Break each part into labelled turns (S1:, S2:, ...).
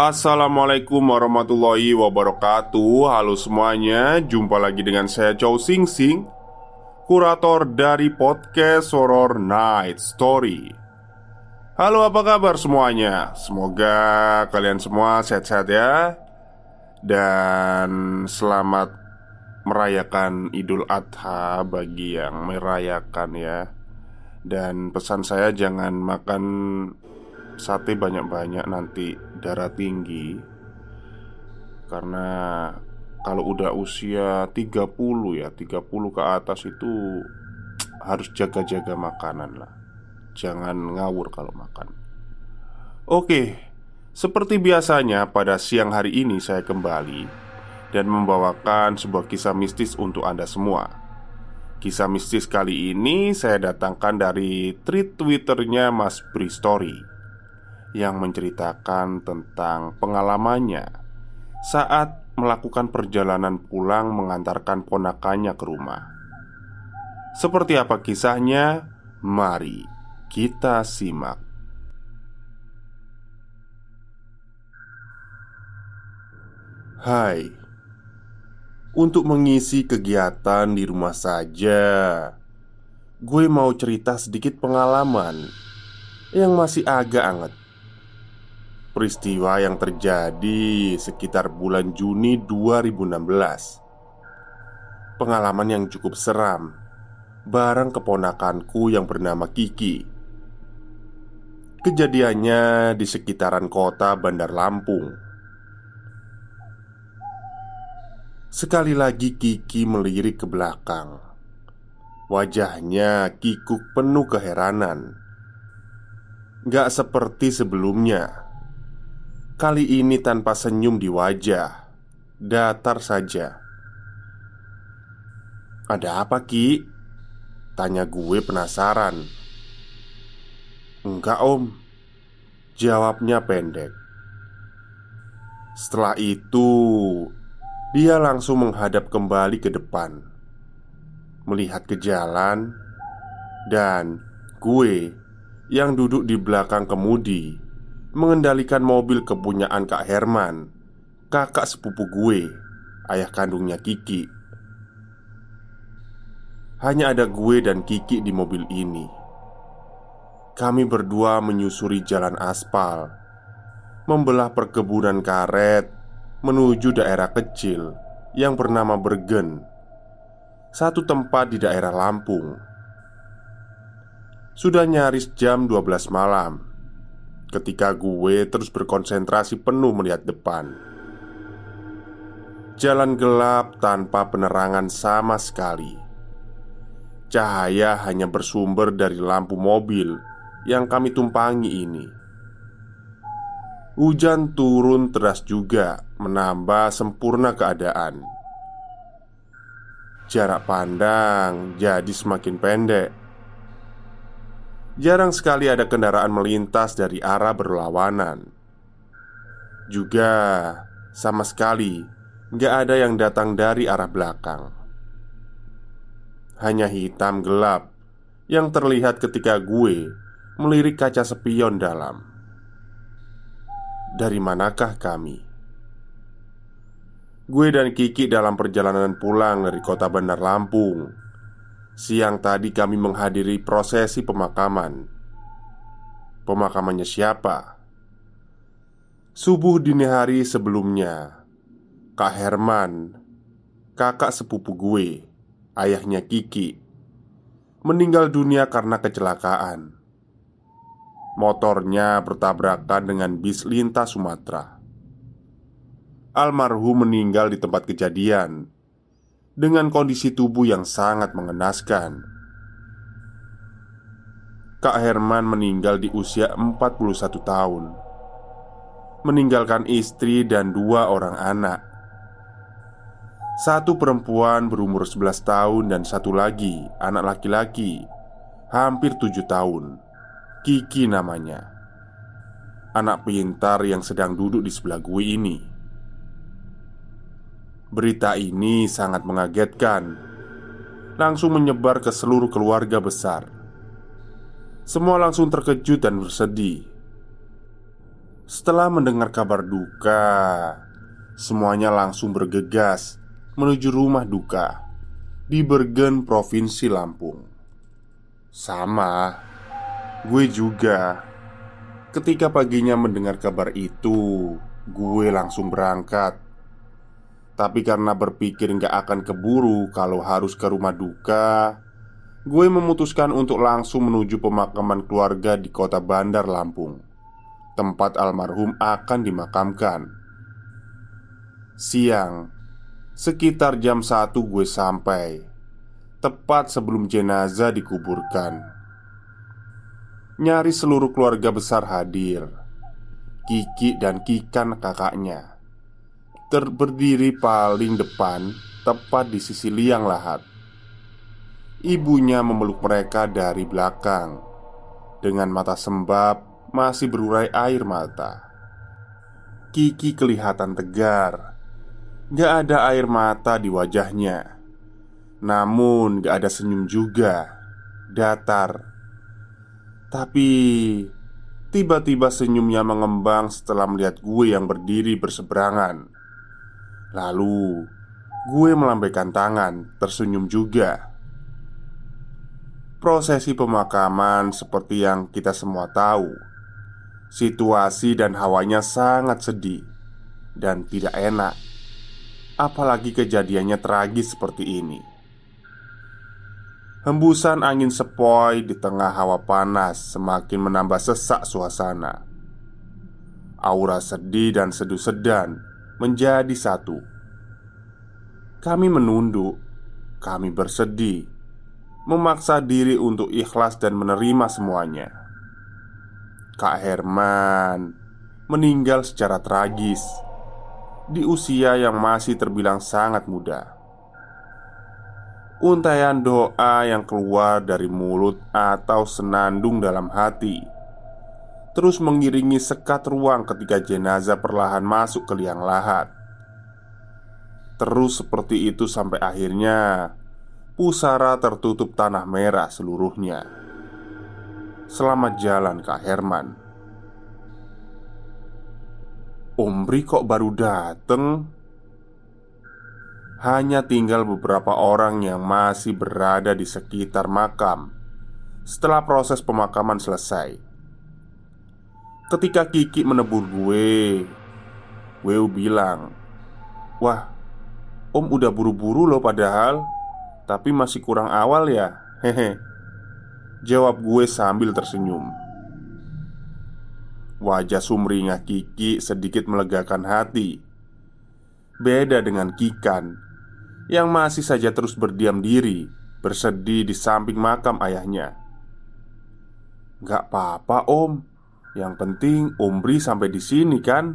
S1: Assalamualaikum warahmatullahi wabarakatuh. Halo semuanya Jumpa lagi dengan saya Chow Sing Sing Kurator dari podcast Horror Night Story. Halo apa kabar semuanya? Semoga kalian semua sehat-sehat ya. Dan selamat merayakan Idul Adha bagi yang merayakan ya. Dan pesan saya jangan makan sate banyak-banyak nanti darah tinggi. Karena kalau udah usia 30 ya 30 ke atas itu harus jaga-jaga makanan lah. Jangan ngawur kalau makan. Oke Seperti biasanya pada siang hari ini saya kembali Dan membawakan sebuah kisah mistis untuk anda semua. Kisah mistis kali ini saya datangkan dari tweet twitternya Mas Bristory yang menceritakan tentang pengalamannya saat melakukan perjalanan pulang mengantarkan ponakannya ke rumah. Seperti apa kisahnya? Mari kita simak. Hai, untuk mengisi kegiatan di rumah saja, gue mau cerita sedikit pengalaman yang masih agak anget. Peristiwa yang terjadi sekitar bulan Juni 2016 Pengalaman yang cukup seram Barang keponakanku yang bernama Kiki. Kejadiannya di sekitaran kota Bandar Lampung. Sekali lagi Kiki melirik ke belakang. Wajahnya kikuk penuh keheranan. Gak seperti sebelumnya Kali ini tanpa senyum di wajah Datar saja. Ada apa Ki? Tanya gue penasaran. Enggak om. Jawabnya pendek. Setelah itu Dia langsung menghadap kembali ke depan. Melihat ke jalan Dan gue Yang duduk di belakang kemudi mengendalikan mobil kepunyaan Kak Herman, kakak sepupu gue, ayah kandungnya Kiki. Hanya ada gue dan Kiki di mobil ini. Kami berdua menyusuri jalan aspal, membelah perkebunan karet menuju daerah kecil yang bernama Bergen, satu tempat di daerah Lampung. Sudah nyaris jam 12 malam ketika gue terus berkonsentrasi penuh melihat depan. Jalan gelap tanpa penerangan sama sekali. Cahaya hanya bersumber dari lampu mobil yang kami tumpangi ini. Hujan turun deras juga, menambah sempurna keadaan. Jarak pandang jadi semakin pendek Jarang sekali ada kendaraan melintas dari arah berlawanan. Juga sama sekali nggak ada yang datang dari arah belakang. Hanya hitam gelap yang terlihat ketika gue melirik kaca spion dalam. Dari manakah kami? Gue dan Kiki dalam perjalanan pulang dari kota Bandar Lampung Siang tadi kami menghadiri prosesi pemakaman. Pemakamannya siapa? Subuh dini hari sebelumnya, Kak Herman, kakak sepupu gue, ayahnya Kiki, meninggal dunia karena kecelakaan. Motornya bertabrakan dengan bis lintas Sumatera. Almarhum meninggal di tempat kejadian dengan kondisi tubuh yang sangat mengenaskan. Kak Herman meninggal di usia 41 tahun. Meninggalkan istri dan dua orang anak. Satu perempuan berumur 11 tahun dan satu lagi anak laki-laki Hampir 7 tahun. Kiki namanya. Anak pintar yang sedang duduk di sebelah gue ini Berita ini sangat mengagetkan Langsung menyebar ke seluruh keluarga besar semua langsung terkejut dan bersedih. Setelah mendengar kabar duka, semuanya langsung bergegas menuju rumah duka di Bergen, Provinsi Lampung. Sama, gue juga. Ketika paginya mendengar kabar itu, gue langsung berangkat. Tapi karena berpikir nggak akan keburu kalau harus ke rumah duka, gue memutuskan untuk langsung menuju pemakaman keluarga di kota Bandar Lampung, tempat almarhum akan dimakamkan. Siang, sekitar jam 1 gue sampai, tepat sebelum jenazah dikuburkan. Nyari seluruh keluarga besar hadir. Kiki dan Kikan kakaknya terberdiri paling depan, tepat di sisi liang lahat. Ibunya memeluk mereka dari belakang. Dengan mata sembab masih berurai air mata. Kiki kelihatan tegar. Gak ada air mata di wajahnya. Namun gak ada senyum juga. Datar. Tapi Tiba-tiba senyumnya mengembang setelah melihat gue yang berdiri berseberangan Lalu Gue melambaikan tangan Tersenyum juga. Prosesi pemakaman seperti yang kita semua tahu. Situasi dan hawanya sangat sedih Dan tidak enak. Apalagi kejadiannya tragis seperti ini. Hembusan angin sepoi di tengah hawa panas semakin menambah sesak suasana. Aura sedih dan seduh sedan menjadi satu Kami menunduk Kami bersedih memaksa diri untuk ikhlas dan menerima semuanya. Kak Herman meninggal secara tragis di usia yang masih terbilang sangat muda. Untaian doa yang keluar dari mulut atau senandung dalam hati terus mengiringi sekat ruang ketika jenazah perlahan masuk ke liang lahat. Terus seperti itu sampai akhirnya Pusara tertutup tanah merah seluruhnya Selamat jalan Kak Herman Omri kok baru dateng? Hanya tinggal beberapa orang yang masih berada di sekitar makam Setelah proses pemakaman selesai Ketika Kiki menebur gue Weu bilang Wah, Om udah buru-buru loh padahal tapi masih kurang awal ya. Hehe. Jawab gue sambil tersenyum. Wajah sumringah Kiki sedikit melegakan hati. Beda dengan Kikan Yang masih saja terus berdiam diri Bersedih di samping makam ayahnya. Gak apa-apa om Yang penting Omri sampai di sini kan?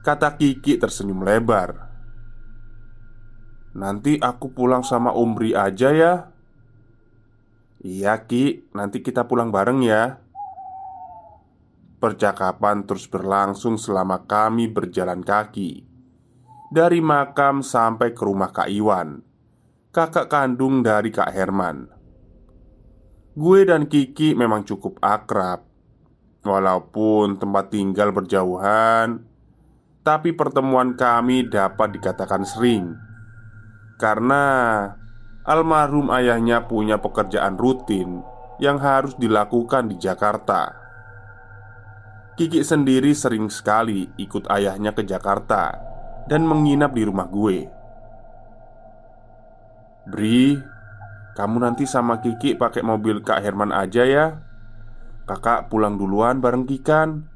S1: Kata Kiki tersenyum lebar. Nanti aku pulang sama Umri aja ya. Iya Ki, nanti kita pulang bareng ya. Percakapan terus berlangsung selama kami berjalan kaki. Dari makam sampai ke rumah Kak Iwan. Kakak kandung dari Kak Herman. Gue dan Kiki memang cukup akrab Walaupun tempat tinggal berjauhan Tapi pertemuan kami dapat dikatakan sering karena almarhum ayahnya punya pekerjaan rutin yang harus dilakukan di Jakarta. Kiki sendiri sering sekali ikut ayahnya ke Jakarta dan menginap di rumah gue. Bri, kamu nanti sama Kiki pakai mobil Kak Herman aja ya. Kakak pulang duluan bareng Kikan.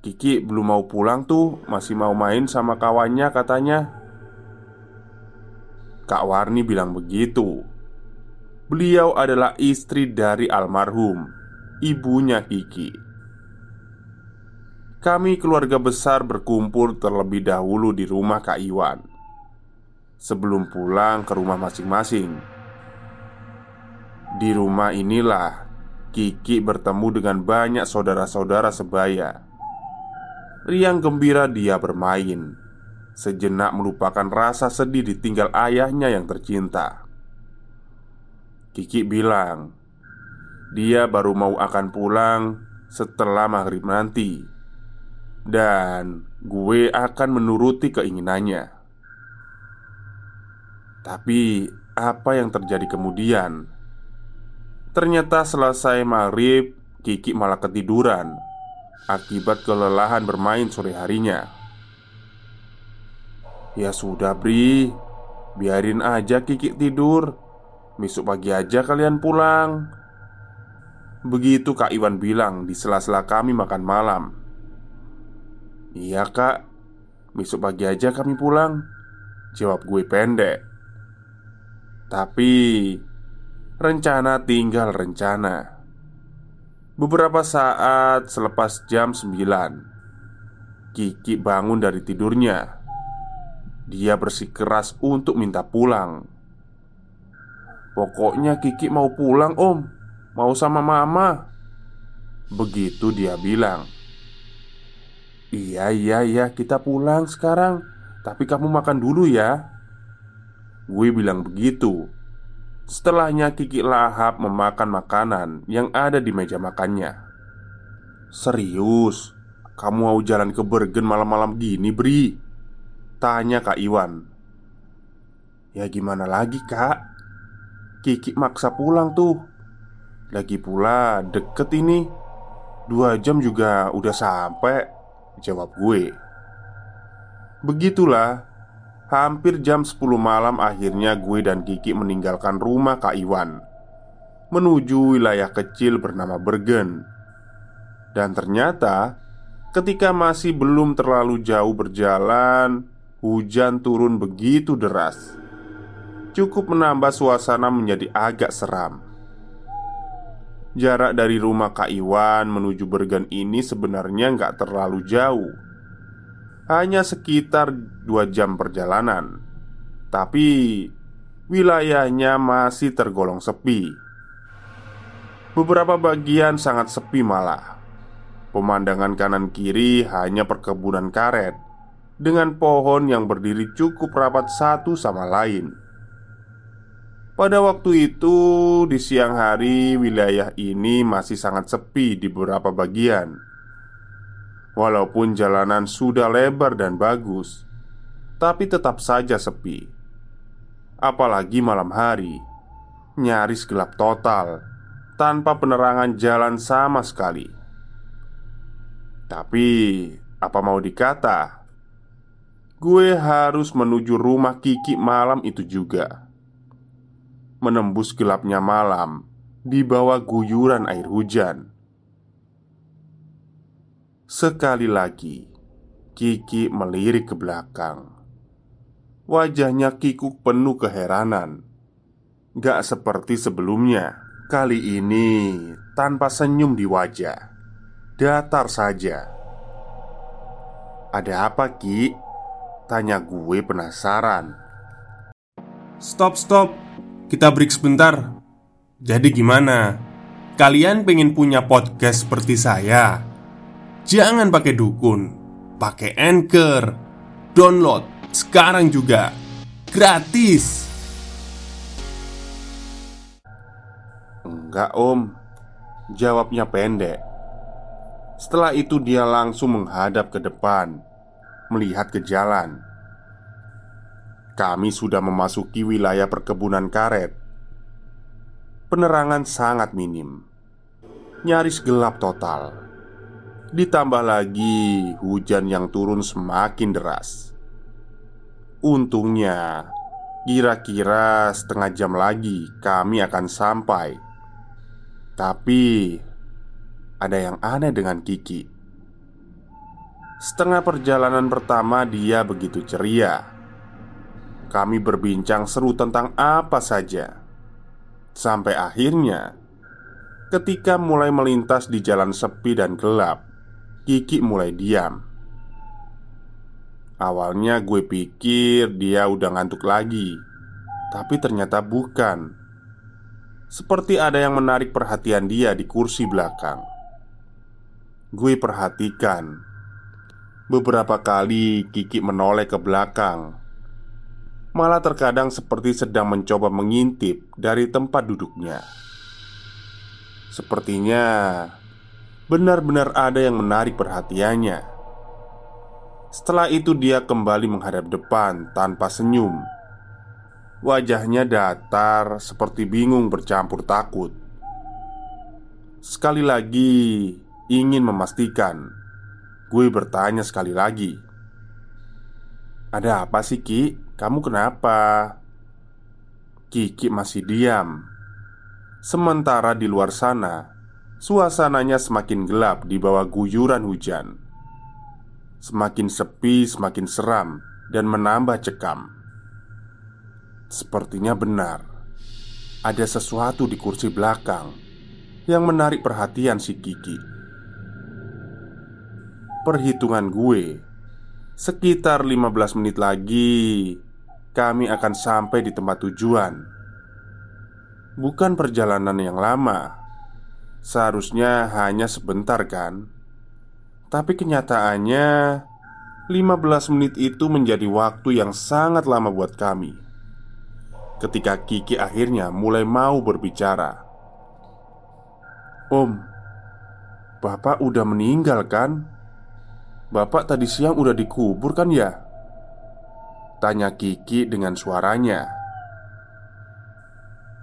S1: Kiki belum mau pulang tuh, masih mau main sama kawannya katanya. Kak Warni bilang begitu. Beliau adalah istri dari almarhum, ibunya Kiki. Kami keluarga besar berkumpul terlebih dahulu di rumah Kak Iwan sebelum pulang ke rumah masing-masing. Di rumah inilah Kiki bertemu dengan banyak saudara-saudara sebaya. Riang gembira dia bermain, sejenak melupakan rasa sedih ditinggal ayahnya yang tercinta. Kiki bilang, dia baru mau akan pulang setelah maghrib nanti, dan gue akan menuruti keinginannya. Tapi apa yang terjadi kemudian? Ternyata selesai maghrib Kiki malah ketiduran Akibat kelelahan bermain sore harinya. Ya sudah Bri. Biarin aja Kiki tidur. Besok pagi aja kalian pulang. Begitu Kak Iwan bilang di sela-sela kami makan malam. Iya kak. Besok pagi aja kami pulang. Jawab gue pendek. Tapi rencana tinggal rencana. Beberapa saat selepas jam 9 Kiki bangun dari tidurnya. Dia bersikeras untuk minta pulang. Pokoknya Kiki mau pulang om. Mau sama mama. Begitu dia bilang. Iya iya iya kita pulang sekarang. Tapi kamu makan dulu ya. Gue bilang begitu Setelahnya Kiki lahap memakan makanan yang ada di meja makannya Serius? Kamu mau jalan ke Bergen malam-malam gini, Bri? Tanya Kak Iwan Ya gimana lagi, Kak? Kiki maksa pulang tuh Lagi pula deket ini Dua jam juga udah sampai Jawab gue Begitulah Hampir jam 10 malam akhirnya gue dan Kiki meninggalkan rumah Kak Iwan Menuju wilayah kecil bernama Bergen. Dan ternyata ketika masih belum terlalu jauh berjalan Hujan turun begitu deras. Cukup menambah suasana menjadi agak seram. Jarak dari rumah Kak Iwan menuju Bergen ini sebenarnya nggak terlalu jauh hanya sekitar dua jam perjalanan, tapi wilayahnya masih tergolong sepi. Beberapa bagian sangat sepi malah. Pemandangan kanan kiri hanya perkebunan karet dengan pohon yang berdiri cukup rapat satu sama lain. Pada waktu itu, di siang hari, wilayah ini masih sangat sepi di beberapa bagian. Walaupun jalanan sudah lebar dan bagus, tapi tetap saja sepi. Apalagi malam hari, nyaris gelap total tanpa penerangan jalan sama sekali. Tapi, apa mau dikata, gue harus menuju rumah Kiki malam itu juga. Menembus gelapnya malam di bawah guyuran air hujan Sekali lagi, Kiki melirik ke belakang. Wajahnya Kikuk penuh keheranan. Gak seperti sebelumnya. Kali ini tanpa senyum di wajah, datar saja. "Ada apa, Ki?" tanya gue penasaran.
S2: Stop, stop, kita break sebentar. Jadi, gimana? Kalian pengen punya podcast seperti saya? Jangan pakai dukun, pakai anchor. Download sekarang juga gratis.
S1: Enggak, Om. Jawabnya pendek. Setelah itu, dia langsung menghadap ke depan, melihat ke jalan. kami sudah memasuki wilayah perkebunan karet. Penerangan sangat minim, nyaris gelap total. Ditambah lagi hujan yang turun semakin deras. Untungnya, kira-kira setengah jam lagi kami akan sampai. Tapi ada yang aneh dengan Kiki. Setengah perjalanan pertama, dia begitu ceria kami berbincang seru tentang apa saja Sampai akhirnya Ketika mulai melintas di jalan sepi dan gelap Kiki mulai diam. Awalnya gue pikir dia udah ngantuk lagi Tapi ternyata bukan. Seperti ada yang menarik perhatian dia di kursi belakang. Gue perhatikan. Beberapa kali Kiki menoleh ke belakang. Malah terkadang seperti sedang mencoba mengintip dari tempat duduknya. Sepertinya benar-benar ada yang menarik perhatiannya. Setelah itu, dia kembali menghadap depan tanpa senyum. Wajahnya datar, seperti bingung bercampur takut. Sekali lagi, ingin memastikan. Gue bertanya sekali lagi, "Ada apa sih, Ki?" Kamu kenapa? Kiki masih diam. Sementara di luar sana, suasananya semakin gelap di bawah guyuran hujan. Semakin sepi, semakin seram, dan menambah cekam. Sepertinya benar, ada sesuatu di kursi belakang yang menarik perhatian si Kiki. Perhitungan gue, sekitar 15 menit lagi kami akan sampai di tempat tujuan. Bukan perjalanan yang lama, seharusnya hanya sebentar, kan? Tapi kenyataannya, 15 menit itu menjadi waktu yang sangat lama buat kami. Ketika Kiki akhirnya mulai mau berbicara, "Om, Bapak udah meninggal kan? Bapak tadi siang udah dikubur kan ya?" Tanya Kiki dengan suaranya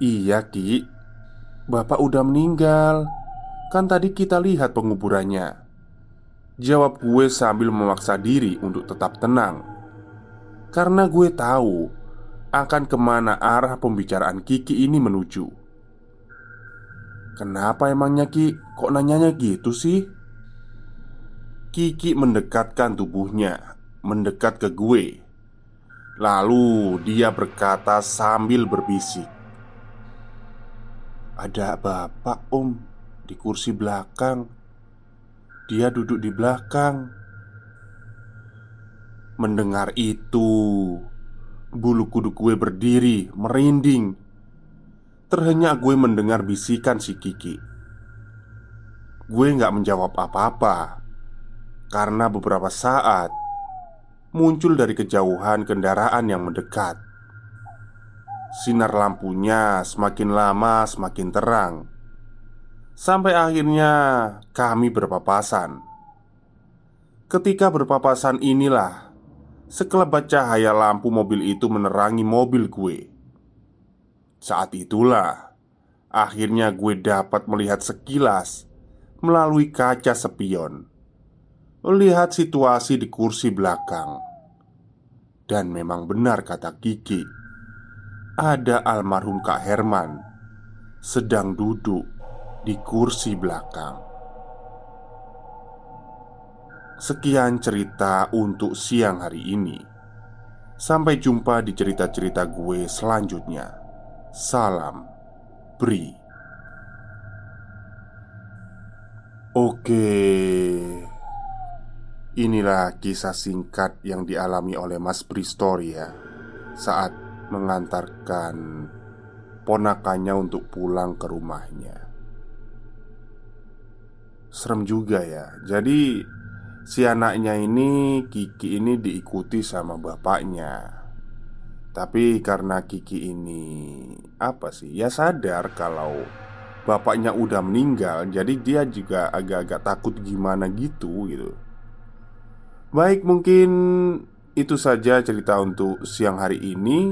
S1: Iya Ki Bapak udah meninggal. Kan tadi kita lihat penguburannya. Jawab gue sambil memaksa diri untuk tetap tenang. Karena gue tahu Akan ke mana arah pembicaraan Kiki ini menuju. Kenapa emangnya Ki? Kok nanyanya gitu sih? Kiki mendekatkan tubuhnya Mendekat ke gue. Lalu dia berkata sambil berbisik Ada bapak om di kursi belakang. Dia duduk di belakang. Mendengar itu Bulu kuduk gue berdiri merinding. Terhenyak gue mendengar bisikan si Kiki. Gue gak menjawab apa-apa Karena beberapa saat muncul dari kejauhan kendaraan yang mendekat. Sinar lampunya semakin lama semakin terang, sampai akhirnya kami berpapasan. Ketika berpapasan inilah sekelebat cahaya lampu mobil itu menerangi mobil gue. Saat itulah akhirnya gue dapat melihat sekilas melalui kaca spion melihat situasi di kursi belakang. Dan memang benar kata Kiki Ada almarhum Kak Herman Sedang duduk di kursi belakang. Sekian cerita untuk siang hari ini. Sampai jumpa di cerita-cerita gue selanjutnya. Salam Bri. Oke. Inilah kisah singkat yang dialami oleh Mas Pristoria ya Saat mengantarkan ponakannya untuk pulang ke rumahnya. Serem juga ya. Jadi si anaknya ini Kiki ini diikuti sama bapaknya. Tapi karena Kiki ini Apa sih Ya sadar kalau Bapaknya udah meninggal Jadi dia juga agak-agak takut gimana gitu gitu. Baik mungkin itu saja cerita untuk siang hari ini.